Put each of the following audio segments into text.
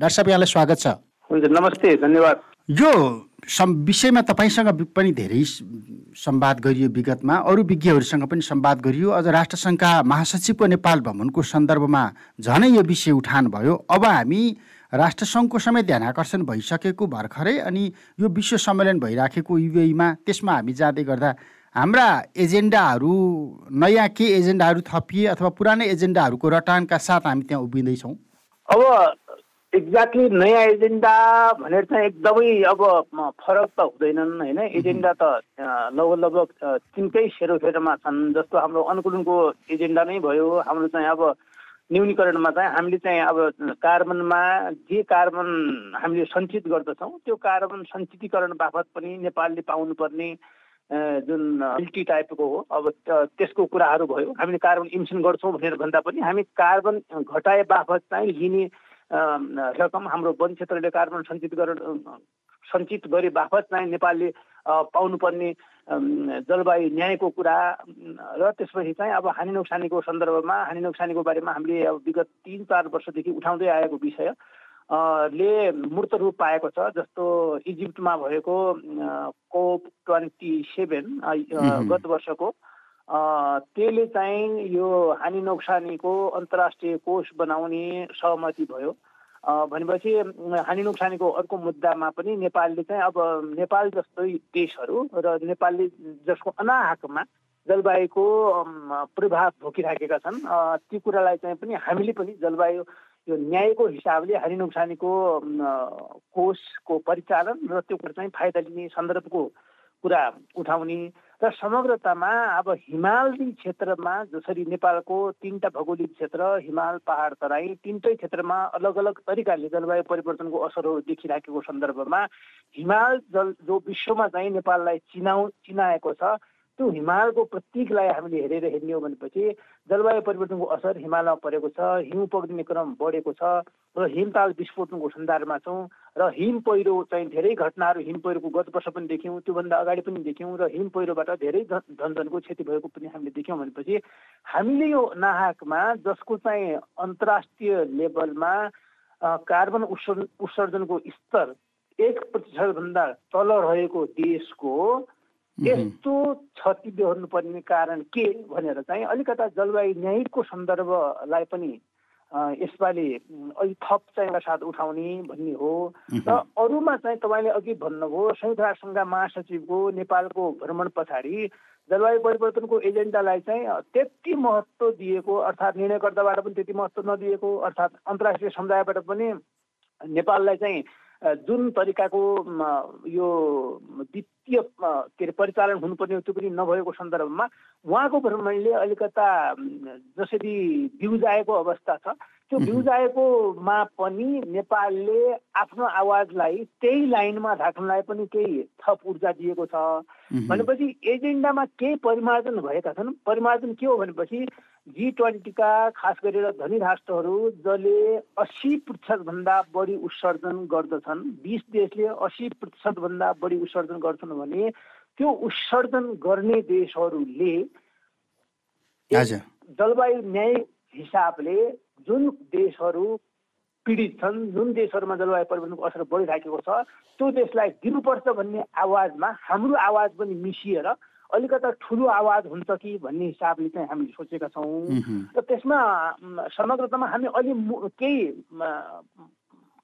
Doctor साहब यहाँलाई स्वागत छ। हुन्छ नमस्ते धन्यवाद। यो सम् विषयमा तपाईँसँग पनि धेरै संवाद गरियो विगतमा अरू विज्ञहरूसँग पनि संवाद गरियो। अझ राष्ट्रसङ्घका महासचिवको नेपाल भ्रमणको सन्दर्भमा झनै यो विषय उठान भयो। अब हामी राष्ट्रसङ्घको समेत ध्यान आकर्षण भइसकेको भर्खरै अनि यो विश्व सम्मेलन भइराखेको युएमा त्यसमा हामी जाँदै गर्दा हाम्रा एजेन्डाहरू नयाँ के एजेन्डाहरू थपिए अथवा पुरानै एजेन्डाहरूको रटानका साथ हामी त्यहाँ उभिँदैछौँ? अब एक्ज्याक्टली नयाँ एजेन्डा भनेर चाहिँ एकदमै अब फरक त हुँदैनन् होइन? एजेन्डा त लगभग लगभग तिनकै सेरोफेरोमा छन् जस्तो हाम्रो अनुकूलनको एजेन्डा नै भयो। हाम्रो चाहिँ अब न्यूनीकरणमा चाहिँ हामीले चाहिँ अब कार्बनमा जे कार्बन हामीले सञ्चित गर्दछौँ त्यो कार्बन सञ्चितीकरण बापत पनि नेपालले पाउनुपर्ने जुन मिल्टी टाइपको हो अब त्यसको कुराहरू भयो। हामीले कार्बन इमिसन गर्छौँ भनेर भन्दा पनि हामी कार्बन घटाए बापत चाहिँ लिने रकम हाम्रो वन क्षेत्रले कार्बन सञ्चित गरेर सञ्चित गरे बापत चाहिँ नेपालले पाउनुपर्ने जलवायु न्यायको कुरा र त्यसपछि चाहिँ अब हानि नोक्सानीको सन्दर्भमा हानि नोक्सानीको बारेमा हामीले अब विगत तिन चार वर्षदेखि उठाउँदै आएको विषय ले मूर्त रूप पाएको छ जस्तो इजिप्टमा भएको कोप ट्वेन्टी सेभेन गत वर्षको त्यसले चाहिँ यो हानि नोक्सानीको अन्तर्राष्ट्रिय कोष बनाउने सहमति भयो। भनेपछि हानि नोक्सानीको अर्को मुद्दामा पनि नेपालले चाहिँ अब नेपाल जस्तै देशहरू र नेपालले जसको अनाहकमा जलवायुको प्रभाव भोगिराखेका छन् ती कुरालाई चाहिँ पनि हामीले पनि जलवायु यो न्यायको हिसाबले हानि नोक्सानीको कोषको परिचालन र त्यो कुरा चाहिँ फाइदा लिने सन्दर्भको कुरा उठाउने र समग्रतामा अब हिमाली क्षेत्रमा जसरी नेपालको तिनवटा भौगोलिक क्षेत्र हिमाल पहाड तराई तिनटै क्षेत्रमा अलग अलग तरिकाले जलवायु परिवर्तनको असरहरू देखिराखेको सन्दर्भमा हिमाल जल जो विश्वमा चाहिँ नेपाललाई चिनाउ चिनाएको छ त्यो हिमालको प्रतीकलाई हामीले हेरेर हेर्ने हो भनेपछि जलवायु परिवर्तनको असर हिमालमा परेको छ हिउँ पग्ने क्रम बढेको छ र हिमताल विस्फोटनको सन्दर्भमा छौँ र हिम पहिरो चाहिँ धेरै घटनाहरू हिम पहिरोको गत वर्ष पनि देख्यौँ त्योभन्दा अगाडि पनि देख्यौँ र हिम पहिरोबाट धेरै धनधनको क्षति भएको पनि हामीले देख्यौँ भनेपछि हामीले यो नाहकमा जसको चाहिँ अन्तर्राष्ट्रिय लेभलमा कार्बन उत्सर्जनको स्तर एक प्रतिशतभन्दा तल रहेको देशको यस्तो क्षति बेहोर्नुपर्ने कारण के भनेर चाहिँ अलिकता जलवायु न्यायिकको सन्दर्भलाई पनि यसपालि अलिक थप चाहिँ साथ उठाउने भन्ने हो। र अरूमा चाहिँ तपाईँले अघि भन्नुभयो संयुक्त राष्ट्रसङ्घका महासचिवको नेपालको भ्रमण पछाडि जलवायु परिवर्तनको एजेन्डालाई चाहिँ त्यति महत्त्व दिएको अर्थात् निर्णयकर्ताबाट पनि त्यति महत्त्व नदिएको अर्थात् अन्तर्राष्ट्रिय समुदायबाट पनि नेपाललाई चाहिँ जुन तरिकाको यो वित्तीय के अरे परिचालन हुनुपर्ने त्यो पनि नभएको सन्दर्भमा उहाँको भ्रमणले अलिकता जसरी बिउजाएको अवस्था छ त्यो बिउजाएकोमा पनि नेपालले आफ्नो आवाजलाई त्यही लाइनमा राख्नलाई पनि केही थप ऊर्जा दिएको छ। भनेपछि एजेन्डामा केही परिमार्जन भएका छन्। परिमार्जन के हो भनेपछि जी ट्वेन्टीका खास गरेर धनी राष्ट्रहरू जसले अस्सी प्रतिशतभन्दा बढी उत्सर्जन गर्दछन् बिस देशले अस्सी प्रतिशतभन्दा बढी उत्सर्जन गर्छन् भने त्यो उत्सर्जन गर्ने देशहरूले जलवायु न्याय हिसाबले जुन देशहरू पीडित छन् जुन देशहरूमा जलवायु परिवर्तनको असर बढिराखेको छ त्यो देशलाई दिनुपर्छ भन्ने आवाजमा हाम्रो आवाज पनि मिसिएर अलिकता ठुलो आवाज हुन्छ कि भन्ने हिसाबले चाहिँ हामीले सोचेका छौँ। र त्यसमा समग्रतामा हामी अलि केही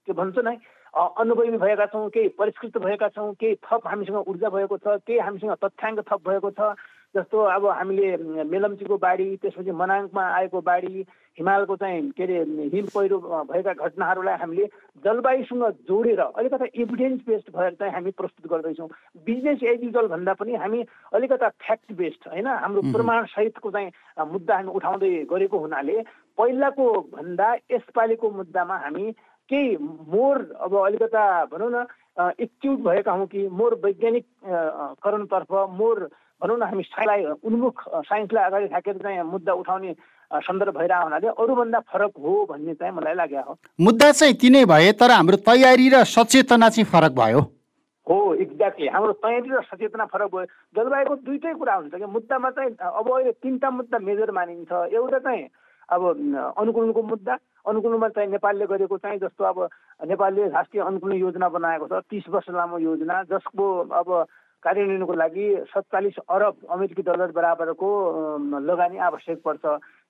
के भन्छ नै अनुभवी भएका छौँ केही परिष्कृत भएका छौँ केही थप हामीसँग ऊर्जा भएको छ केही हामीसँग तथ्याङ्क थप भएको छ जस्तो अब हामीले मेलम्चीको बाढी त्यसपछि मनाङमा आएको बाढी हिमालको चाहिँ के अरे हिम पहिरो भएका घटनाहरूलाई हामीले जलवायुसँग जोडेर अलिकता इभिडेन्स बेस्ड भएर चाहिँ हामी प्रस्तुत गर्दैछौँ। बिजनेस एज युजल भन्दा पनि हामी अलिकता फ्याक्ट बेस्ड होइन? हाम्रो प्रमाणसहितको चाहिँ मुद्दा हामी उठाउँदै गरेको हुनाले पहिलाको भन्दा यसपालिको मुद्दामा हामी केही मोर अब अलिकता भनौँ न एक्च्युट भएका हौँ कि मोर वैज्ञानिक करणतर्फ मोर भनौँ न हामी साइन्सलाई उन्मुख साइन्सलाई अगाडि राखेर चाहिँ मुद्दा उठाउने सन्दर्भ भइरहेको हुनाले अरूभन्दा फरक हो भन्ने चाहिँ मलाई लाग्यो हो। मुद्दा चाहिँ तिनै भए तर हाम्रो तयारी र सचेतना चाहिँ फरक भयो। हो एक्ज्याक्टली हाम्रो तयारी र सचेतना फरक भयो। जलवायुको दुइटै कुरा हुन्छ कि मुद्दामा चाहिँ अब अहिले तिनवटा मुद्दा मेजर मानिन्छ। एउटा चाहिँ अब अनुकूलनको मुद्दा अनुकूलनमा चाहिँ नेपालले गरेको चाहिँ जस्तो अब नेपालले राष्ट्रिय अनुकूलन योजना बनाएको छ तिस वर्ष लामो योजना जसको अब कार्यान्वयनको लागि सत्तालिस अरब अमेरिकी डलर बराबरको लगानी आवश्यक पर्छ।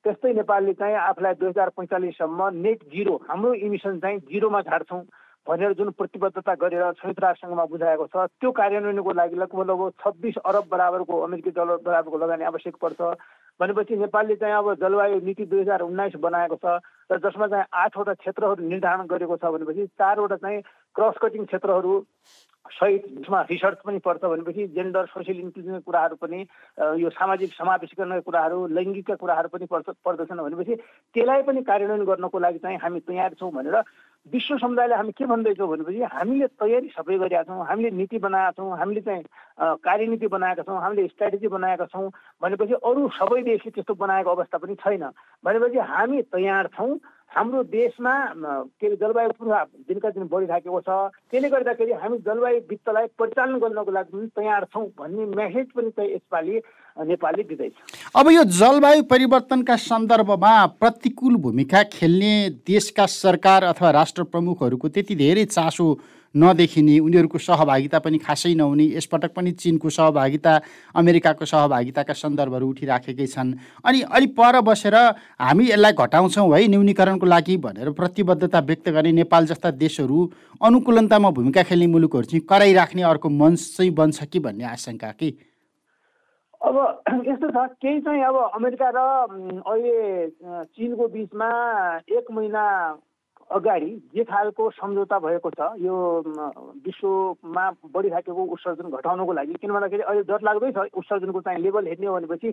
त्यस्तै नेपालले चाहिँ आफूलाई दुई हजार पैँतालिससम्म नेट जिरो हाम्रो इमिसन चाहिँ जिरोमा झार्छौँ भनेर जुन प्रतिबद्धता गरेर संयुक्त राष्ट्रसङ्घमा बुझाएको छ त्यो कार्यान्वयनको लागि लगभग लगभग छब्बिस अरब बराबरको अमेरिकी डलर बराबरको लगानी आवश्यक पर्छ। भनेपछि नेपालले चाहिँ अब जलवायु नीति दुई हजार उन्नाइस बनाएको छ र जसमा चाहिँ आठवटा क्षेत्रहरू निर्धारण गरेको छ भनेपछि चारवटा चाहिँ क्रस कटिङ क्षेत्रहरू सहित जसमा रिसर्च पनि पर्छ भनेपछि जेन्डर सोसियल इन्क्लुजनका कुराहरू पनि यो सामाजिक समावेशीकरणका कुराहरू लैङ्गिकका कुराहरू पनि पर्छ पर्दछन् भनेपछि त्यसलाई पनि कार्यान्वयन गर्नको लागि चाहिँ हामी तयार छौँ भनेर विश्व समुदायले हामी के भन्दैछौँ भनेपछि हामीले तयारी सबै गरेका छौँ हामीले नीति बनाएका छौँ हामीले चाहिँ कार्यनीति बनाएका छौँ हामीले स्ट्राटेजी बनाएका छौँ भनेपछि अरू सबै देशले त्यस्तो बनाएको अवस्था पनि छैन भनेपछि हामी तयार छौँ। हाम्रो देशमा के अरे जलवायु प्रभाव दिनका दिन बढिराखेको छ। त्यसले गर्दाखेरि हामी जलवायु वित्तलाई परिचालन गर्नको लागि पनि तयार छौँ भन्ने मेसेज पनि चाहिँ यसपालि नेपालले दिँदैछ। अब यो जलवायु परिवर्तनका सन्दर्भमा प्रतिकूल भूमिका खेल्ने देशका सरकार अथवा राष्ट्र प्रमुखहरूको त्यति धेरै चासो नदेखिने उनीहरूको सहभागिता पनि खासै नहुने यसपटक पनि चिनको सहभागिता अमेरिकाको सहभागिताका सन्दर्भहरू उठिराखेकै छन्। अनि अलिक पर बसेर हामी यसलाई घटाउँछौँ है न्यूनीकरणको लागि भनेर प्रतिबद्धता व्यक्त गर्ने नेपाल जस्ता देशहरू अनुकूलनतामा भूमिका खेल्ने मुलुकहरू चाहिँ कराइराख्ने अर्को मञ्च चाहिँ बन्छ कि भन्ने आशंका कि? अब यस्तो छ केही चाहिँ अब अमेरिका र अहिले चिनको बिचमा एक महिना अगाडि जे खालको सम्झौता भएको छ यो विश्वमा बढिराखेको उत्सर्जन घटाउनको लागि किन भन्दाखेरि अहिले डर लाग्दै छ उत्सर्जनको चाहिँ लेभल हेर्ने हो भनेपछि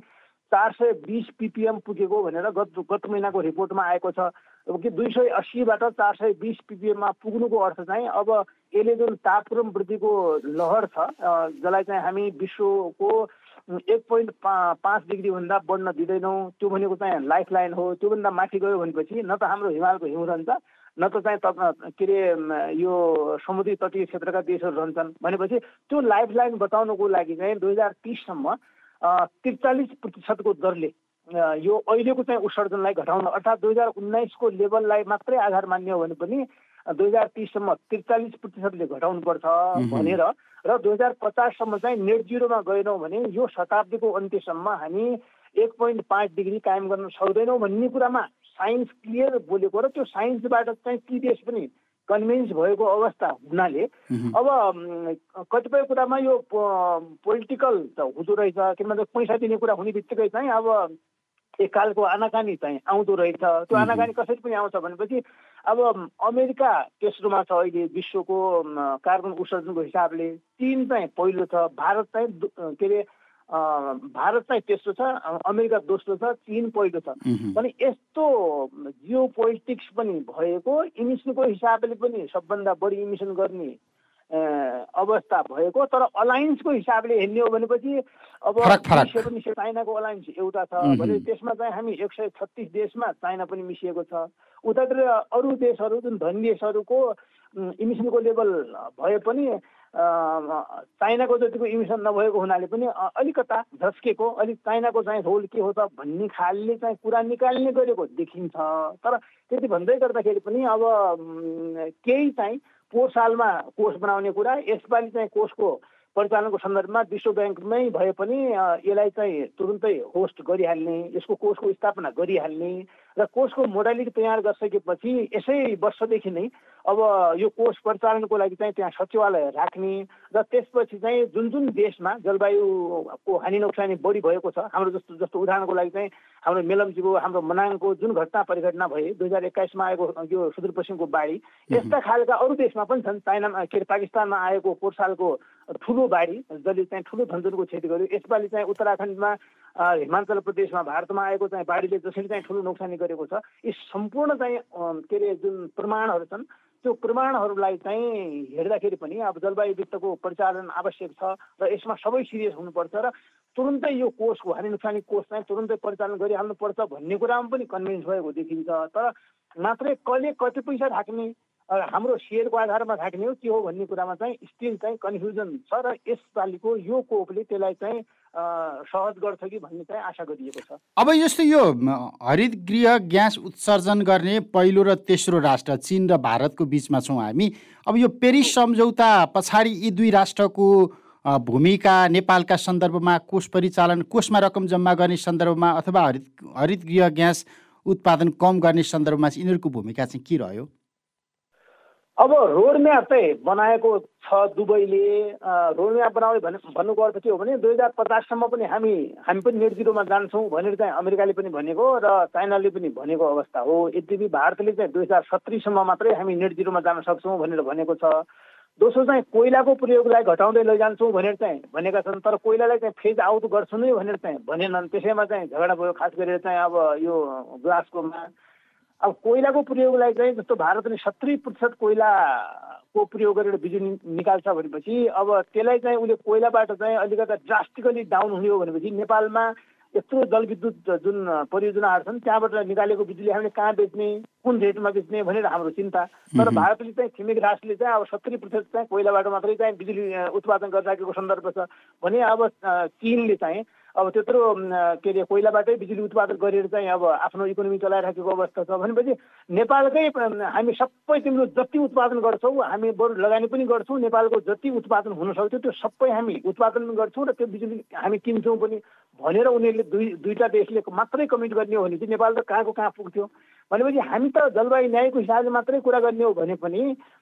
चार सय बिस पिपिएम पुगेको भनेर गत गत महिनाको रिपोर्टमा आएको छ। अब कि दुई सय अस्सीबाट चार सय बिस पिपिएममा पुग्नुको अर्थ चाहिँ अब यसले जुन तापक्रम वृद्धिको लहर छ जसलाई चाहिँ हामी विश्वको एक पोइन्ट पा पाँच डिग्रीभन्दा बढ्न दिँदैनौँ त्यो भनेको चाहिँ लाइफ लाइन हो त्योभन्दा माथि गयो भनेपछि न त हाम्रो हिमालको हिउँ रहन्छ न त चाहिँ के अरे यो समुद्री तटीय क्षेत्रका देशहरू रहन्छन्। भनेपछि त्यो लाइफ लाइन बताउनको लागि चाहिँ दुई हजार तिससम्म त्रिचालिस प्रतिशतको दरले यो अहिलेको चाहिँ उत्सर्जनलाई घटाउन अर्थात् दुई हजार उन्नाइसको लेभललाई मात्रै आधार मान्ने हो भने पनि दुई हजार तिससम्म त्रिचालिस प्रतिशतले घटाउनुपर्छ भनेर र दुई हजार पचाससम्म चाहिँ नेट जिरोमा गएनौँ भने यो शताब्दीको अन्त्यसम्म हामी एक पोइन्ट पाँच डिग्री कायम गर्न सक्दैनौँ भन्ने कुरामा साइन्स क्लियर बोलेको र त्यो साइन्सबाट चाहिँ देश पनि कन्भिन्स भएको अवस्था हुनाले अब कतिपय कुरामा यो पोलिटिकल त हुँदो रहेछ किनभने पैसा दिने कुरा हुने बित्तिकै चाहिँ अब एककालको आनाकानी चाहिँ आउँदो रहेछ। त्यो आनाकानी कसरी पनि आउँछ भनेपछि अब अमेरिका तेस्रोमा छ अहिले विश्वको कार्बन उत्सर्जनको हिसाबले चिन चाहिँ पहिलो छ। भारत चाहिँ के अरे भारत चाहिँ तेस्रो छ अमेरिका दोस्रो छ चिन पहिलो छ। अनि यस्तो जियो पोलिटिक्स पनि भएको इमिसनको हिसाबले पनि सबभन्दा बढी इमिसन गर्ने अवस्था भएको तर अलायन्सको हिसाबले हेर्ने हो भनेपछि अब पनि चाइनाको अलायन्स एउटा छ। भने त्यसमा चाहिँ हामी एक सय छत्तिस देशमा चाइना पनि मिसिएको छ। उतातिर अरू देशहरू जुन धनी देशहरूको इमिसनको लेभल भए पनि चाइनाको जतिको इमिसन नभएको हुनाले पनि अलिकता झस्केको अलिक चाइनाको चाहिँ रोल के हो त भन्ने खालले चाहिँ कुरा निकाल्ने गरेको देखिन्छ। तर त्यति भन्दै गर्दाखेरि पनि अब केही चाहिँ पोहोर सालमा कोष बनाउने कुरा यसपालि चाहिँ कोषको परिचालनको सन्दर्भमा विश्व ब्याङ्कमै भए पनि यसलाई चाहिँ तुरुन्तै होस्ट गरिहाल्ने यसको कोषको स्थापना गरिहाल्ने र कोषको मोडालिटी तयार गरिसकेपछि यसै वर्षदेखि नै अब यो कोष परिचालनको लागि चाहिँ त्यहाँ सचिवालय राख्ने र त्यसपछि चाहिँ जुन जुन देशमा जलवायुको हानि नोक्सानी बढी भएको छ हाम्रो जस्तो जस्तो उदाहरणको लागि चाहिँ हाम्रो मेलम्चीको हाम्रो मनाङको जुन घटना परिघटना भए दुई हजार एक्काइसमा आएको यो सुदूरपश्चिमको बाढी यस्ता खालका अरू देशमा पनि छन् चाइनामा के अरे पाकिस्तानमा आएको पोहोर सालको ठुलो बाढी जसले चाहिँ ठुलो धनजनको क्षति गर्यो यसपालि चाहिँ उत्तराखण्डमा हिमाचल प्रदेशमा भारतमा आएको चाहिँ बाढीले जसरी चाहिँ ठुलो नोक्सानी गरेको छ यी सम्पूर्ण चाहिँ के अरे जुन प्रमाणहरू छन् त्यो प्रमाणहरूलाई चाहिँ हेर्दाखेरि पनि अब जलवायु वित्तको परिचालन आवश्यक छ र यसमा सबै सिरियस हुनुपर्छ र तुरुन्तै यो कोषको हानि नोक्सानी कोष चाहिँ तुरुन्तै परिचालन गरिहाल्नुपर्छ भन्ने कुरामा पनि कन्भिन्स भएको देखिन्छ। तर मात्रै कसले कति पैसा ढाक्ने हाम्रो सेयरको आधारमा थाक्ने हो के हो भन्ने कुरामा चाहिँ स्टिल चाहिँ कन्फ्युजन छ र यसपालिको यो कोपले त्यसलाई चाहिँ सहज गर्छ कि भन्ने चाहिँ आशा गरिएको छ। अब यस्तो यो हरित गृह ग्यास उत्सर्जन गर्ने पहिलो र तेस्रो राष्ट्र चिन र भारतको बिचमा छौँ हामी। अब यो पेरिस सम्झौता पछाडि यी दुई राष्ट्रको भूमिका नेपालका सन्दर्भमा कोष परिचालन कोषमा रकम जम्मा गर्ने सन्दर्भमा अथवा हरित हरित गृह ग्यास उत्पादन कम गर्ने सन्दर्भमा यिनीहरूको भूमिका चाहिँ के रह्यो? अब रोडम्याप चाहिँ बनाएको छ दुबईले रोडम्याप बनाउने भने भन्नुको अर्थ के हो भने दुई हजार पचाससम्म पनि हामी हामी पनि नेट जिरोमा जान्छौँ भनेर चाहिँ अमेरिकाले पनि भनेको र चाइनाले पनि भनेको अवस्था हो। यद्यपि भारतले चाहिँ दुई हजार सत्तरीसम्म मात्रै हामी नेट जिरोमा जान सक्छौँ भनेर भनेको छ। दोस्रो चाहिँ कोइलाको प्रयोगलाई घटाउँदै लैजान्छौँ भनेर चाहिँ भनेका छन् तर कोइलालाई चाहिँ फेज आउट गर्छु नै भनेर चाहिँ भनेनन्। त्यसैमा चाहिँ झगडा भयो खास गरेर चाहिँ अब यो ग्लासकोमा अब कोइलाको प्रयोगलाई चाहिँ जस्तो भारतले सत्तरी प्रतिशत कोइलाको प्रयोग गरेर बिजुली निकाल्छ भनेपछि अब त्यसलाई चाहिँ उसले कोइलाबाट चाहिँ अलिकति ड्रास्टिकली डाउन हुने हो भनेपछि नेपालमा यत्रो जलविद्युत जुन परियोजनाहरू छन् त्यहाँबाट निकालेको बिजुली हामीले कहाँ बेच्ने? कुन रेटमा बेच्ने भनेर हाम्रो चिन्ता। तर भारतले चाहिँ छिमेकी राष्ट्रले चाहिँ अब सत्तरी प्रतिशत चाहिँ कोइलाबाट मात्रै चाहिँ बिजुली उत्पादन गरिराखेको सन्दर्भ छ भने अब चिनले चाहिँ अब त्यत्रो के अरे कोइलाबाटै बिजुली उत्पादन गरेर चाहिँ अब आफ्नो इकोनोमी चलाइराखेको अवस्था छ। भनेपछि नेपालकै हामी सबै तिम्रो जति उत्पादन गर्छौँ हामी बरु लगानी पनि गर्छौँ नेपालको जति उत्पादन हुन सक्थ्यो त्यो सबै हामी उत्पादन पनि गर्छौँ र त्यो बिजुली हामी किन्छौँ पनि भनेर उनीहरूले दुई दुईवटा देशले मात्रै कमिट गर्ने हो भने चाहिँ नेपाल त कहाँको कहाँ पुग्थ्यो? भनेपछि हामी त जलवायु न्यायको हिसाबले मात्रै कुरा गर्ने हो भने पनि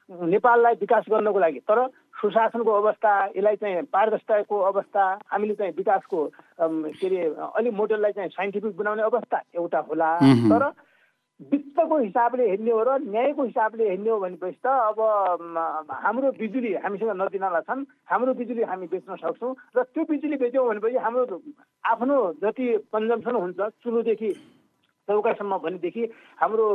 नेपाललाई विकास गर्नको लागि। तर सुशासनको अवस्था यसलाई चाहिँ पारदर्शिताको अवस्था हामीले चाहिँ विकासको के अरे अलिक मोडललाई चाहिँ साइन्टिफिक बनाउने अवस्था एउटा होला। तर वित्तको हिसाबले हेर्ने हो र न्यायको हिसाबले हेर्ने हो भनेपछि त अब हाम्रो बिजुली हामीसँग नदीनाला छन्। हाम्रो बिजुली हामी बेच्न सक्छौँ र त्यो बिजुली बेच्यौँ भनेपछि हाम्रो आफ्नो जति कन्जम्सन हुन्छ चुलोदेखि चौकासम्म भनेदेखि हाम्रो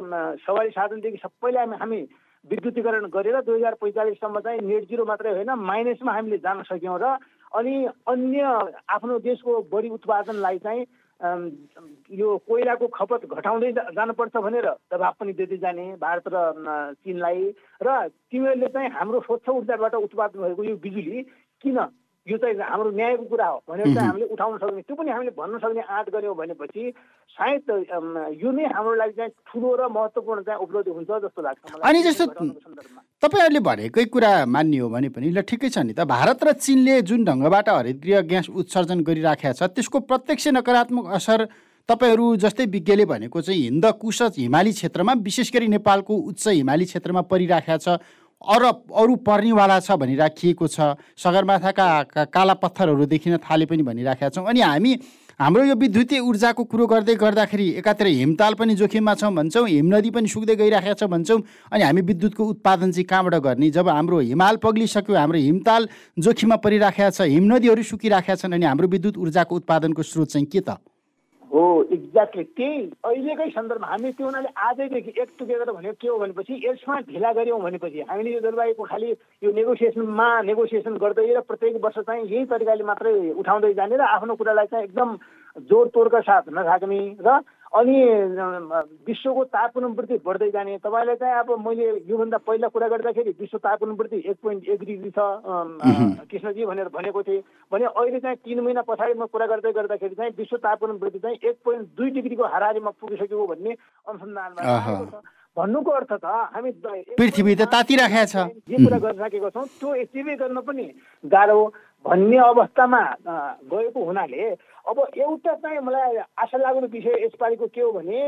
सवारी साधनदेखि सबैलाई हामी हामी विद्युतीकरण गरेर दुई हजार पैँतालिससम्म चाहिँ नेट जिरो मात्रै होइन माइनसमा हामीले जान सक्यौँ र अनि अन्य आफ्नो देशको बढी उत्पादनलाई चाहिँ यो कोइलाको खपत घटाउँदै जानुपर्छ भनेर दबाब पनि दिँदै जाने भारत र चिनलाई र तिमीहरूले चाहिँ हाम्रो स्वच्छ ऊर्जाबाट उत्पादन भएको यो बिजुली किन यो चाहिँ हाम्रो न्यायको कुरा हो। भनेर चाहिँ हामीले उठाउन सक्ने त्यो पनि हामीले भन्न सक्ने आँट गऱ्यौँ भनेपछि सायद यो नै हाम्रो लागि चाहिँ ठुलो र महत्त्वपूर्ण चाहिँ उपलब्धि हुन्छ जस्तो लाग्छ अनि जस्तो तपाईँहरूले भनेकै कुरा मान्ने हो भने पनि ल ठिकै छ नि त। भारत र चिनले जुन ढङ्गबाट हरितगृह ग्यास उत्सर्जन गरिराखेका छ त्यसको प्रत्यक्ष नकारात्मक असर तपाईँहरू जस्तै विज्ञले भनेको चाहिँ हिन्द कुश हिमाली क्षेत्रमा विशेष गरी नेपालको उच्च हिमाली क्षेत्रमा परिराखेका छ। अरब अरू पर्नेवाला छ भनिराखिएको छ। सगरमाथाका काला पत्थरहरू देखिन थाले पनि भनिराखेका छौँ। अनि हामी हाम्रो यो विद्युतीय ऊर्जाको कुरो गर्दै गर्दाखेरि एकातिर हिमताल पनि जोखिममा छौँ भन्छौँ हिमनदी पनि सुक्दै गइराखेको छ भन्छौँ। अनि हामी विद्युतको उत्पादन चाहिँ कहाँबाट गर्ने? जब हाम्रो हिमाल पग्लिसक्यो हाम्रो हिमताल जोखिममा परिराखेका छ हिमनदीहरू सुकिराखेका छन् अनि हाम्रो विद्युत ऊर्जाको उत्पादनको स्रोत चाहिँ के त? हो एक्ज्याक्टली त्यही अहिलेकै सन्दर्भमा हामी त्यो हुनाले आजैदेखि एक टुगेदर भनेको के हो भनेपछि यसमा ढिला गऱ्यौँ भनेपछि हामीले यो जलवायुको खालि यो नेगोसिएसनमा नेगोसिएसन गर्दै र प्रत्येक वर्ष चाहिँ यही तरिकाले मात्रै उठाउँदै जाने र आफ्नो कुरालाई चाहिँ एकदम जोड तोडका साथ नथाक्ने र अनि विश्वको तापक्रम वृद्धि बढ्दै जाने। तपाईँलाई चाहिँ अब मैले योभन्दा पहिला कुरा गर्दाखेरि विश्व तापक्रम वृद्धि एक पोइन्ट एक डिग्री छ कृष्णजी भनेर भनेको थिएँ। भने अहिले चाहिँ तिन महिना पछाडि म कुरा गर्दै गर्दाखेरि चाहिँ विश्व तापक्रम वृद्धि चाहिँ एक पोइन्ट दुई डिग्रीको हाराहारीमा पुगिसक्यो भन्ने अनुसन्धानमा भन्नुको अर्थ त हामी पृथ्वी त तातिराखेको छ। जे कुरा गरिराखेको छौँ। त्यो एचिभै गर्न पनि गाह्रो भन्ने अवस्थामा गएको हुनाले अब एउटा चाहिँ मलाई आशा लाग्ने विषय यसपालिको के हो भने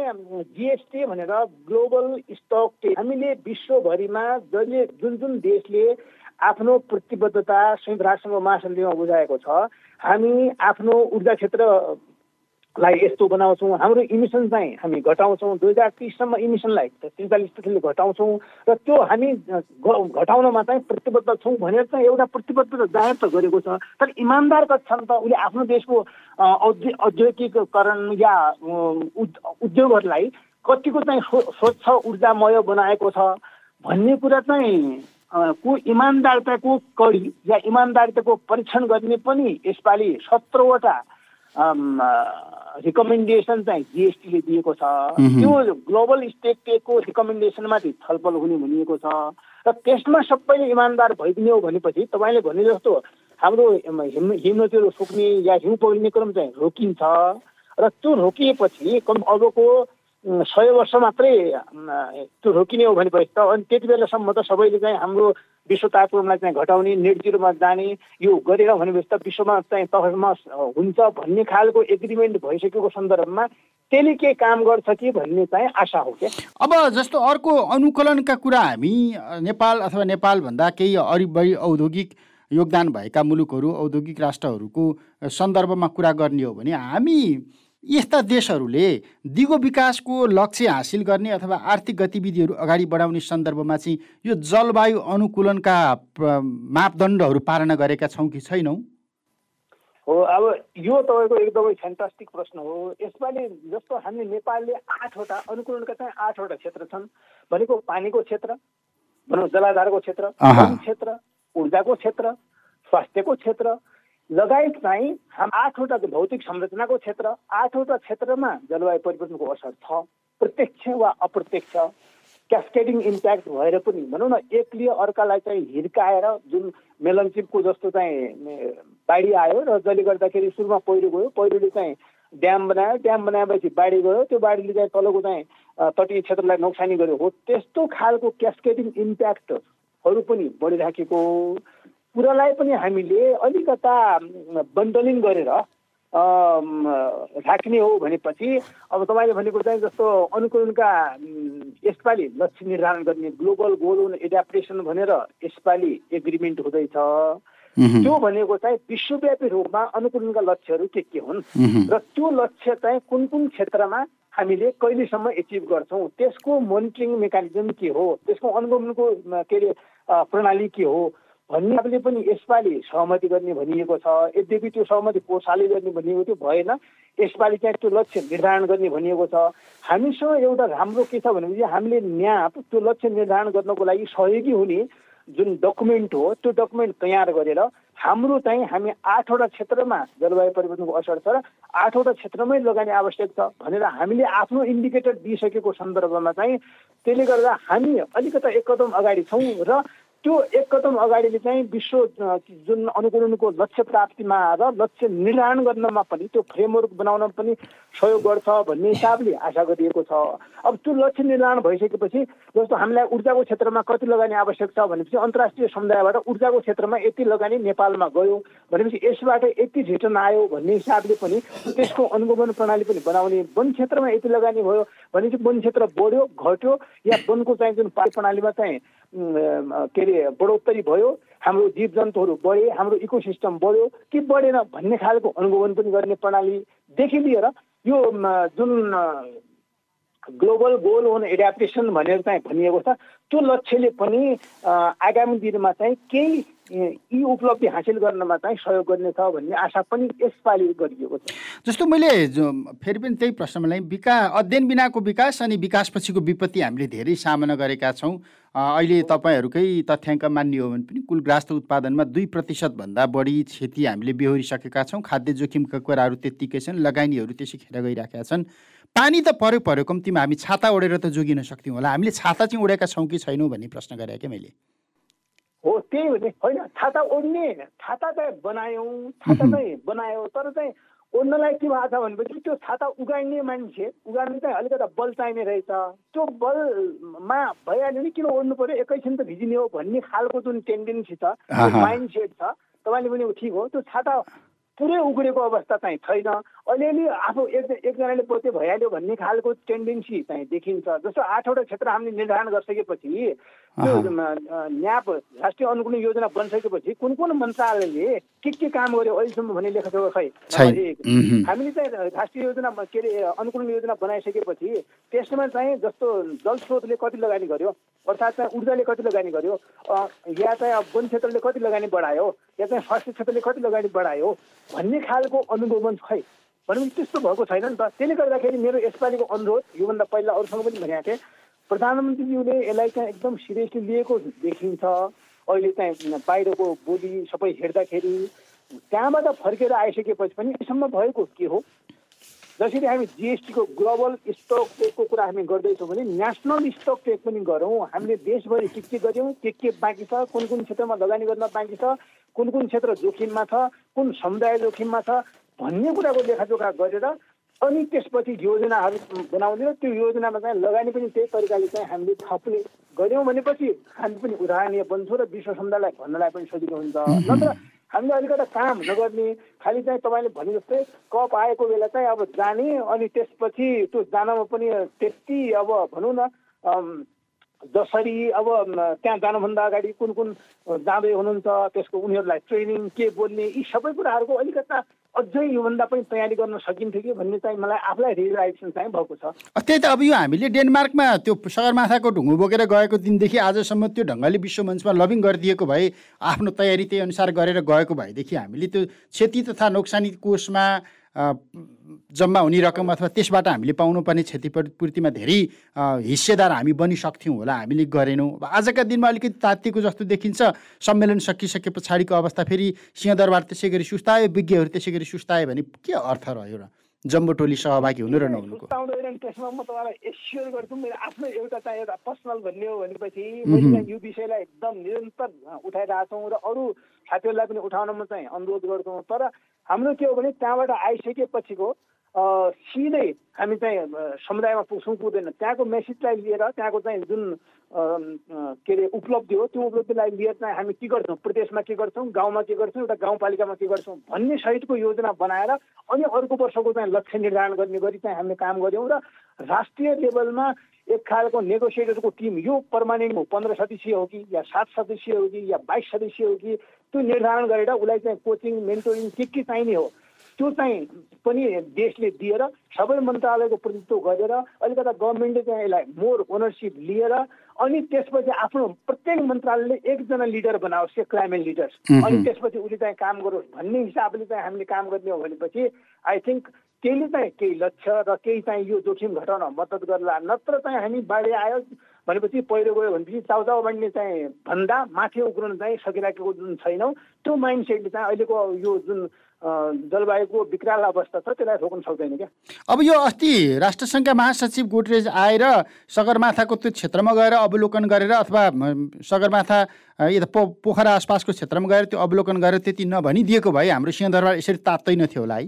जिएसटी भनेर ग्लोबल स्टक हामीले विश्वभरिमा जसले जुन जुन देशले आफ्नो प्रतिबद्धता संयुक्त राष्ट्रसङ्घ महासन्धिमा बुझाएको छ हामी आफ्नो ऊर्जा क्षेत्र लाई यस्तो बनाउँछौँ। हाम्रो इमिसन चाहिँ हामी घटाउँछौँ। दुई हजार तिससम्म इमिसनलाई त्रिचालिस प्रतिशतले घटाउँछौँ र त्यो हामी घटाउनमा चाहिँ प्रतिबद्ध छौँ भनेर चाहिँ एउटा प्रतिबद्धता जाहेर त गरेको छ। तर इमान्दार छन् त उसले आफ्नो देशको औद्योगिकरण या उद्योगहरूलाई कतिको चाहिँ स्वच्छ ऊर्जामय बनाएको छ भन्ने कुरा चाहिँ को इमान्दारताको कडी या इमान्दारिताको परीक्षण गर्ने पनि यसपालि सत्रवटा रिकमेन्डेसन चाहिँ जिएसटीले दिएको छ। त्यो ग्लोबल स्टेकको रिकमेन्डेसनमाथि छलफल हुने भनिएको छ। र त्यसमा सबैले इमान्दार भइदिने हो भनेपछि तपाईँले भने जस्तो हाम्रो हिम हिमनदीहरू सुक्ने या हिउँ पहिरिने क्रम चाहिँ रोकिन्छ। र त्यो रोकिएपछि कम अबको सय वर्ष मात्रै त्यो रोकिने हो भनेपछि त अनि त्यति बेलासम्म त सबैले चाहिँ हाम्रो विश्व तापक्रमलाई चाहिँ घटाउने नेट जिरोमा जाने यो गरेर भनेपछि त विश्वमा चाहिँ तहमा हुन्छ भन्ने खालको एग्रिमेन्ट भइसकेको सन्दर्भमा त्यसले के काम गर्छ कि भन्ने चाहिँ आशा हो क्या। अब जस्तो अर्को अनुकूलनका कुरा हामी नेपाल अथवा नेपालभन्दा केही बढी औद्योगिक योगदान भएका मुलुकहरू औद्योगिक राष्ट्रहरूको सन्दर्भमा कुरा गर्ने हो भने हामी यस्ता देशहरूले दिगो विकासको लक्ष्य हासिल गर्ने अथवा आर्थिक गतिविधिहरू अगाडि बढाउने सन्दर्भमा चाहिँ यो जलवायु अनुकूलनका मापदण्डहरू पालना गरेका छौँ कि छैनौँ? हो अब यो तपाईँको एकदमै फ्यान्टास्टिक प्रश्न हो। यसपालि जस्तो हामी नेपालले आठवटा अनुकूलनका चाहिँ आठवटा क्षेत्र छन्। भनेको पानीको क्षेत्र भनौँ जलाधारको क्षेत्र क्षेत्र ऊर्जाको क्षेत्र स्वास्थ्यको क्षेत्र लगायत चाहिँ हाम आठवटा भौतिक संरचनाको क्षेत्र आठवटा क्षेत्रमा जलवायु परिवर्तनको असर छ। प्रत्यक्ष वा अप्रत्यक्ष क्यास्केडिङ इम्प्याक्ट भएर पनि भनौँ न एकले अर्कालाई चाहिँ हिर्काएर जुन मेलनचिपको जस्तो चाहिँ बाढी आयो र जसले गर्दाखेरि सुरुमा पहिरो गयो पहिरोले चाहिँ ड्याम बनायो ड्याम बनाएपछि बाढी गयो त्यो बाढीले चाहिँ तलको चाहिँ तटीय क्षेत्रलाई नोक्सानी गर्यो हो। त्यस्तो खालको क्यास्केडिङ इम्प्याक्टहरू पनि बढिराखेको कुरालाई पनि हामीले अलिकता बन्डलिङ गरेर राख्ने हो भनेपछि अब तपाईँले भनेको चाहिँ जस्तो अनुकूलनका यसपालि लक्ष्य निर्धारण गर्ने ग्लोबल गोल एडाप्टेसन भनेर यसपालि एग्रिमेन्ट हुँदैछ। त्यो भनेको चाहिँ विश्वव्यापी रूपमा अनुकूलनका लक्ष्यहरू के के हुन्? र त्यो लक्ष्य चाहिँ कुन कुन क्षेत्रमा हामीले कहिलेसम्म एचिभ गर्छौँ? त्यसको मोनिटरिङ मेकानिजम के हो? त्यसको अनुगमनको के अरे प्रणाली के हो? भन्ने पनि यसपालि सहमति गर्ने भनिएको छ। यद्यपि त्यो सहमति पोसाले गर्ने भनिएको थियो भएन। यसपालि चाहिँ त्यो लक्ष्य निर्धारण गर्ने भनिएको छ। हामीसँग एउटा राम्रो के छ भनेपछि हामीले न्याप त्यो लक्ष्य निर्धारण गर्नको लागि सहयोगी हुने जुन डकुमेन्ट हो त्यो डकुमेन्ट तयार गरेर हाम्रो चाहिँ हामी आठवटा क्षेत्रमा जलवायु परिवर्तनको असर छ र आठवटा क्षेत्रमै लगानी आवश्यक छ भनेर हामीले आफ्नो इन्डिकेटर दिइसकेको सन्दर्भमा चाहिँ त्यसले गर्दा हामी अलिकता एक कदम अगाडि छौँ र त्यो एक कदम अगाडिले चाहिँ विश्व जुन अनुकूलनको लक्ष्य प्राप्तिमा र लक्ष्य निर्धारण गर्नमा पनि त्यो फ्रेमवर्क बनाउन पनि सहयोग गर्छ भन्ने हिसाबले आशा गरिएको छ। अब त्यो लक्ष्य निर्धारण भइसकेपछि जस्तो हामीलाई ऊर्जाको क्षेत्रमा कति लगानी आवश्यक छ भनेपछि अन्तर्राष्ट्रिय समुदायबाट ऊर्जाको क्षेत्रमा यति लगानी नेपालमा गयो भनेपछि यसबाट यति रिटर्न आयो भन्ने हिसाबले पनि त्यसको अनुगमन प्रणाली पनि बनाउने वन क्षेत्रमा यति लगानी भयो भनेपछि वन क्षेत्र बढ्यो घट्यो या वनको चाहिँ जुन प्रणालीमा चाहिँ के अरे बढोत्तरी भयो हाम्रो जीव जन्तुहरू बढे हाम्रो इकोसिस्टम बढ्यो कि बढेन भन्ने खालको अनुगमन पनि गर्ने प्रणालीदेखि लिएर यो जुन ग्लोबल गोल ओन एडाप्टेसन भनेर चाहिँ भनिएको छ त्यो लक्ष्यले पनि आगामी दिनमा चाहिँ केही यी उपलब्धि हासिल गर्नमा चाहिँ सहयोग गर्नेछ भन्ने आशा पनि यसपालि गरिएको छ। जस्तो मैले फेरि पनि त्यही प्रश्नमा ल्याएँ विकास अध्ययन बिनाको विकास अनि विकासपछिको विपत्ति हामीले धेरै सामना गरेका छौँ। अहिले तपाईँहरूकै तथ्याङ्क मान्ने हो भने पनि कुल ग्रास्त उत्पादनमा दुई प्रतिशतभन्दा बढी क्षति हामीले बेहोरिसकेका छौँ। खाद्य जोखिमका कुराहरू त्यत्तिकै छन् लगानीहरू त्यसै खेर गइरहेका छन्। पानी त पऱ्यो पऱ्यो कम्तीमा हामी छाता ओढेर त जोगिन सक्थ्यौँ होला। हामीले छाता चाहिँ उडेका छौँ कि छैनौँ भन्ने प्रश्न गरेँ क्या मैले? हो त्यही हो नि होइन छाता ओढ्ने छाता चाहिँ बनायौँ छाता चाहिँ बनायो तर चाहिँ ओढ्नलाई के भएको छ भनेपछि त्यो छाता उगाइने मान्छे उगाड्नु चाहिँ अलिकति बल चाहिने रहेछ। त्यो बलमा भइहाल्यो नि किन ओढ्नु पऱ्यो एकैछिन त भिजिने हो भन्ने खालको जुन टेन्डेन्सी छ माइन्ड सेट छ तपाईँले पनि ठिक हो। त्यो छाता पुरै उग्रेको अवस्था चाहिँ छैन। अलिअलि आफू एक एकजनाले पोते भइहाल्यो भन्ने खालको टेन्डेन्सी चाहिँ देखिन्छ। जस्तो आठवटा क्षेत्र हामीले निर्धारण गरिसकेपछि त्यो न्याप राष्ट्रिय अनुकूलन योजना बनिसकेपछि कुन कुन मन्त्रालयले के के काम गर्यो अहिलेसम्म भन्ने लेखेको खै? हामीले चाहिँ राष्ट्रिय योजना के अरे अनुकूलन योजना बनाइसकेपछि त्यसमा चाहिँ जस्तो जल स्रोतले कति लगानी गर्यो अर्थात् चाहिँ ऊर्जाले कति लगानी गर्यो या चाहिँ वन क्षेत्रले कति लगानी बढायो या चाहिँ स्वास्थ्य क्षेत्रले कति लगानी बढायो भन्ने खालको अनुगमन खै। भनेपछि त्यस्तो भएको छैन नि त। त्यसले गर्दाखेरि मेरो यसपालिको अनुरोध योभन्दा पहिला अरूसँग पनि भनेको थिएँ प्रधानमन्त्रीज्यूले यसलाई चाहिँ एकदम सिरियसली लिएको देखिन्छ। अहिले चाहिँ बाहिरको बोली सबै हेर्दाखेरि त्यहाँबाट फर्केर आइसकेपछि पनि यसम्म भएको के हो? जसरी हामी जिएसटीको ग्लोबल स्टक टेकको कुरा हामी गर्दैछौँ भने नेसनल स्टक टेक पनि गरौँ। हामीले देशभरि के के गऱ्यौँ के के बाँकी छ कुन कुन क्षेत्रमा लगानी गर्न बाँकी छ कुन कुन क्षेत्र जोखिममा छ कुन समुदाय जोखिममा छ भन्ने कुराको लेखाजोखा गरेर अनि त्यसपछि योजनाहरू बनाउने र त्यो योजनामा चाहिँ लगानी पनि त्यही तरिकाले चाहिँ हामीले थप्ने गऱ्यौँ भनेपछि हामी पनि उदाहरणीय बन्छौँ र विश्व समुदायलाई भन्नलाई पनि सजिलो हुन्छ नत्र हामीले अलिकता काम नगर्ने खालि चाहिँ तपाईँले भने जस्तै कप आएको बेला चाहिँ अब जाने अनि त्यसपछि त्यो जानमा पनि त्यति अब भनौँ न जसरी अब त्यहाँ जानुभन्दा अगाडि कुन कुन जाँदै हुनुहुन्छ त्यसको उनीहरूलाई ट्रेनिङ के बोल्ने यी सबै कुराहरूको अलिकता अझै योभन्दा पनि तयारी गर्न सकिन्थ्यो कि भन्ने चाहिँ मलाई आफूलाई रियलाइजेसन चाहिँ भएको छ। त्यही त अब यो हामीले डेनमार्कमा त्यो सगरमाथाको ढुङ्गो बोकेर गएको दिनदेखि आजसम्म त्यो ढङ्गले विश्व मञ्चमा लबिङ गरिदिएको भए आफ्नो तयारी त्यही अनुसार गरेर गएको भएदेखि हामीले त्यो क्षति तथा नोक्सानी कोषमा जम्मा हुने रकम अथवा त्यसबाट हामीले पाउनुपर्ने क्षतिपूर्तिमा धेरै हिस्सेदार हामी बनिसक्थ्यौँ होला हामीले गरेनौँ। आजका दिनमा अलिकति तातिएको जस्तो देखिन्छ। सम्मेलन सकिसके पछाडिको अवस्था फेरि सिंहदरबार त्यसै गरी सुस्तायो विज्ञहरू त्यसै गरी सुस्तायो भने के अर्थ रह्यो र? जम्बो टोली सहभागी हुनु र नहुनुको। त्यसमा म तपाईँलाई एस्योर गर्छु मेरो आफ्नो एउटा चाहिँ एउटा पर्सनल भन्ने हो भनेपछि मैले यो विषयलाई एकदम निरन्तर उठाइरहेको छौँ र अरू साथीहरूलाई पनि उठाउन म चाहिँ अनुरोध गर्छौँ। तर हाम्रो के हो भने त्यहाँबाट आइसकेपछिको सिधै हामी चाहिँ समुदायमा पुग्छौँ पुग्दैन त्यहाँको मेसेजलाई लिएर त्यहाँको चाहिँ जुन के अरे उपलब्धि हो त्यो उपलब्धिलाई लिएर चाहिँ हामी के गर्छौँ प्रदेशमा के गर्छौँ गाउँमा के गर्छौँ एउटा गाउँपालिकामा के गर्छौँ भन्ने सहितको योजना बनाएर अनि अर्को वर्षको चाहिँ लक्ष्य निर्धारण गर्ने गरी चाहिँ हामीले काम गऱ्यौँ र राष्ट्रिय लेभलमा एक खालको नेगोसिएटरको टिम यो पर्मानेन्ट हो पन्ध्र सदस्यीय हो कि या सात सदस्यीय हो कि या बाइस सदस्यीय हो कि त्यो निर्धारण गरेर उसलाई चाहिँ कोचिङ मेन्टोरिङ के के चाहिने हो त्यो चाहिँ पनि देशले दिएर सबै मन्त्रालयको प्रतिनिधित्व गरेर अलिकता गभर्मेन्टले चाहिँ यसलाई मोर ओनरसिप लिएर अनि त्यसपछि आफ्नो प्रत्येक मन्त्रालयले एकजना लिडर बनाओस् क्लाइमेट लिडर्स अनि त्यसपछि उसले चाहिँ काम गरोस् भन्ने हिसाबले चाहिँ हामीले काम गर्ने हो भनेपछि आई थिङ्क त्यसले चाहिँ केही लक्ष्य र केही चाहिँ यो जोखिम घटाउन मद्दत गर्ला। नत्र चाहिँ हामी बाढी आयो भनेपछि पहिरो गयो भनेपछि चाउचाउ बन्ने चाहिँ भन्दा माथि उग्रन चाहिँ सकिराखेको जुन छैनौँ त्यो माइन्ड सेटले चाहिँ अहिलेको यो जुन जलवायुको विकराल अवस्था छ त्यसलाई रोक्न सक्दैन क्या। अब यो अस्ति राष्ट्रसङ्घका महासचिव गोटरेज आएर सगरमाथाको त्यो क्षेत्रमा गएर अवलोकन गरेर अथवा सगरमाथा यता पो पोखरा आसपासको क्षेत्रमा गएर त्यो अवलोकन गरेर त्यति नभनिदिएको भए हाम्रो सिंहदरबार यसरी तात्दैन थियो होला है।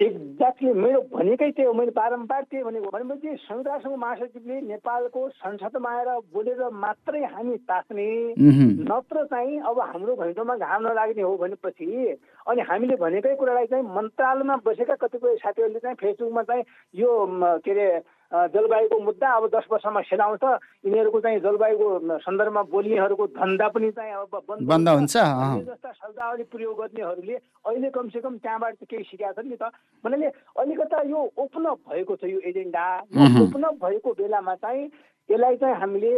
एक्ज्याक्टली मेरो भनेकै त्यही हो. मैले बारम्बार त्यही भनेको भनेपछि संयुक्त राष्ट्रको महासचिवले नेपालको संसदमा आएर बोलेर मात्रै हामी ताक्ने नत्र चाहिँ अब हाम्रो घैँटोमा घाम नलाग्ने हो भनेपछि अनि हामीले भनेकै कुरालाई चाहिँ मन्त्रालयमा बसेका कतिपय साथीहरूले चाहिँ फेसबुकमा चाहिँ यो के अरे जलवायुको मुद्दा अब दस वर्षमा सेलाउँछ। यिनीहरूको चाहिँ जलवायुको सन्दर्भमा बोल्नेहरूको धन्दा पनि चाहिँ अब बन्द हुन्छ। जस्ता शब्दावली प्रयोग गर्नेहरूले अहिले कमसेकम त्यहाँबाट केही सिकेका छन् नि त। भन्नाले अलिकता यो ओपन अप भएको छ यो एजेन्डा। ओपन अप भएको बेलामा चाहिँ यसलाई चाहिँ हामीले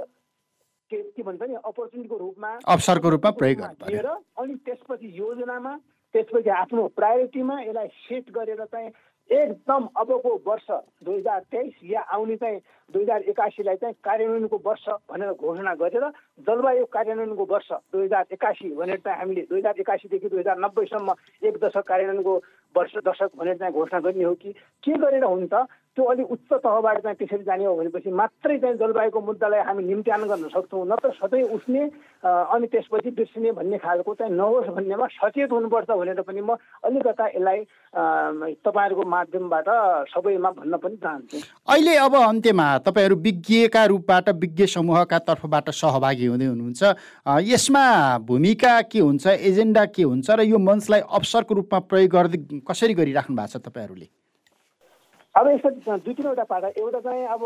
के के भन्छ नि अपर्च्युनिटीको रूपमा अवसरको रूपमा प्रयोग अनि त्यसपछि योजनामा त्यसपछि आफ्नो प्रायोरिटीमा यसलाई सेट गरेर चाहिँ एकदम अबको वर्ष दुई हजार तेइस या आउने चाहिँ दुई हजार एकासीलाई चाहिँ कार्यान्वयनको वर्ष भनेर घोषणा गरेर जलवायु कार्यान्वयनको वर्ष दुई हजार एकासी भनेर चाहिँ हामीले दुई हजार एकासीदेखि दुई हजार नब्बेसम्म एक दशक कार्यान्वयनको वर्ष दशक भनेर चाहिँ घोषणा गर्ने हो कि के गरेर हुन्छ त्यो अलिक उच्च तहबाट चाहिँ त्यसरी जाने हो भनेपछि मात्रै चाहिँ जलवायुको मुद्दालाई हामी निम्त्यान गर्न सक्छौँ। नत्र सधैँ उठ्ने अनि त्यसपछि बिर्सिने भन्ने खालको चाहिँ नहोस् भन्नेमा सचेत हुनुपर्छ भनेर पनि म अलिकता यसलाई तपाईँहरूको माध्यमबाट सबैमा भन्न पनि चाहन्छु। अहिले अब अन्त्यमा तपाईँहरू विज्ञका रूपबाट विज्ञ समूहका तर्फबाट सहभागी हुँदै हुनुहुन्छ। यसमा भूमिका के हुन्छ एजेन्डा के हुन्छ र यो मञ्चलाई अवसरको रूपमा प्रयोग गर्दै कसरी गरिराख्नु भएको छ तपाईँहरूले? अब यस्तो दुई तिनवटा पाटा एउटा चाहिँ अब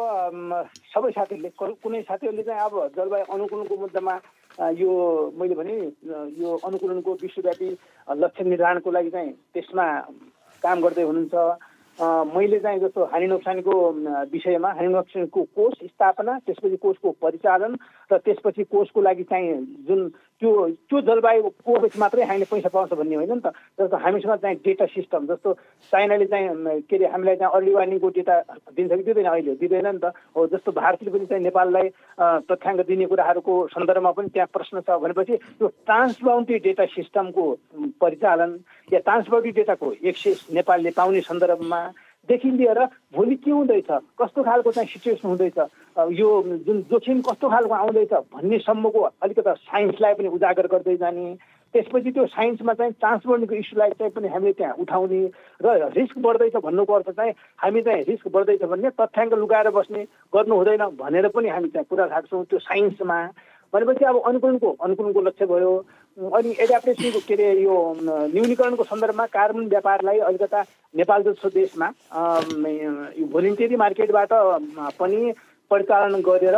सबै साथीहरूले कुनै साथीहरूले चाहिँ अब जलवायु अनुकूलनको मुद्दामा यो मैले भने यो अनुकूलनको विश्वव्यापी लक्ष्य निर्धारणको लागि चाहिँ त्यसमा काम गर्दै हुनुहुन्छ। मैले चाहिँ जस्तो हानि नोक्सानीको विषयमा हानि नोक्सानीको कोष स्थापना त्यसपछि कोषको परिचालन र त्यसपछि कोषको लागि चाहिँ जुन त्यो त्यो जलवायु कोष मात्रै हामीले पैसा पाउँछ भन्ने होइन नि त। जस्तो हामीसँग चाहिँ डेटा सिस्टम जस्तो चाइनाले चाहिँ के अरे हामीलाई चाहिँ अर्ली वार्निङको डेटा दिन्छ कि दिँदैन अहिले? दिँदैन नि त। हो जस्तो भारतले पनि चाहिँ नेपाललाई तथ्याङ्क दिने कुराहरूको सन्दर्भमा पनि त्यहाँ प्रश्न छ भनेपछि त्यो ट्रान्सबाउन्ड्री डेटा सिस्टमको परिचालन या ट्रान्सबाउन्ड्री डेटाको एक्सेस नेपालले पाउने सन्दर्भमा देखि लिएर भोलि के हुँदैछ? कस्तो खालको चाहिँ सिचुएसन हुँदैछ? यो जुन जोखिम कस्तो खालको आउँदैछ भन्नेसम्मको अलिकति साइन्सलाई पनि उजागर गर्दै जाने। त्यसपछि त्यो साइन्समा चाहिँ ट्रान्सपोर्टको इस्युलाई चाहिँ पनि हामीले त्यहाँ उठाउने र रिस्क बढ्दैछ भन्नुको अर्थ चाहिँ हामी चाहिँ रिस्क बढ्दैछ भन्ने तथ्याङ्क लुगाएर बस्ने गर्नु हुँदैन भनेर पनि हामी चाहिँ कुरा राख्छौँ त्यो साइन्समा भनेपछि अब अनुकूलनको अनुकूलनको लक्ष्य भयो। अनि एडाप्टेसनको के अरे यो न्यूनीकरणको सन्दर्भमा कार्बन व्यापारलाई अलिकता नेपाल जस्तो देशमा भोलिन्टियरी मार्केटबाट पनि परिचालन गरेर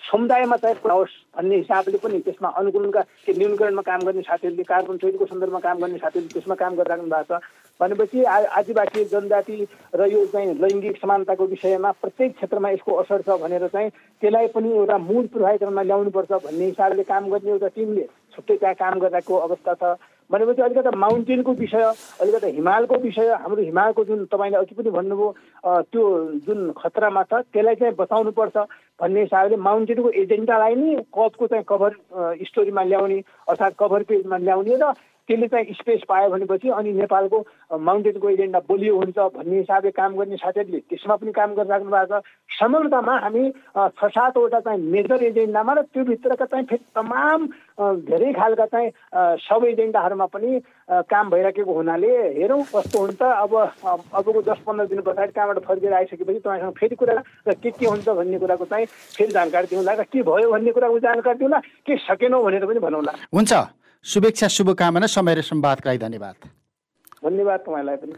समुदायमा चाहिँ होस् भन्ने हिसाबले पनि त्यसमा अनुकूलनका के न्यूनीकरणमा काम गर्ने साथीहरूले कार्बन चोरीको सन्दर्भमा काम गर्ने साथीहरूले त्यसमा काम गरिराख्नु भएको छ। भनेपछि आदिवासी जनजाति र यो चाहिँ लैङ्गिक समानताको विषयमा प्रत्येक क्षेत्रमा यसको असर छ भनेर चाहिँ त्यसलाई पनि एउटा मूल प्रभाविकरणमा ल्याउनुपर्छ भन्ने हिसाबले काम गर्ने एउटा टिमले छुट्टै त्यहाँ काम गरिरहेको अवस्था छ। भनेपछि अलिकति माउन्टेनको विषय अलिकति हिमालको विषय हाम्रो हिमालको जुन तपाईँले अघि पनि भन्नुभयो त्यो जुन खतरामा छ त्यसलाई चाहिँ बचाउनुपर्छ भन्ने हिसाबले माउन्टेनको एजेन्डालाई नै कपको चाहिँ कभर स्टोरीमा ल्याउने अर्थात् कभर पेजमा ल्याउने र त्यसले चाहिँ स्पेस पायो भनेपछि अनि नेपालको माउन्टेनको एजेन्डा बलियो हुन्छ भन्ने हिसाबले काम गर्ने साथीहरूले त्यसमा पनि काम गरिराख्नु भएको छ। समग्रतामा हामी छ सातवटा चाहिँ मेजर एजेन्डामा र त्योभित्रका चाहिँ फेरि तमाम धेरै खालका चाहिँ सब एजेन्डाहरूमा पनि काम भइराखेको हुनाले हेरौँ कस्तो हुन्छ। अब अबको दस पन्ध्र दिन पछाडि कहाँबाट फर्केर आइसकेपछि तपाईँसँग फेरि कुरा र के के हुन्छ भन्ने कुराको चाहिँ फेरि जानकारी दिउँला। र के भयो भन्ने कुराको जानकारी दिउँला के सकेनौँ भनेर पनि भनौँला। हुन्छ। शुभेच्छा शुभकामना समय र संवादका लागि धन्यवाद। धन्यवाद तपाईँलाई पनि।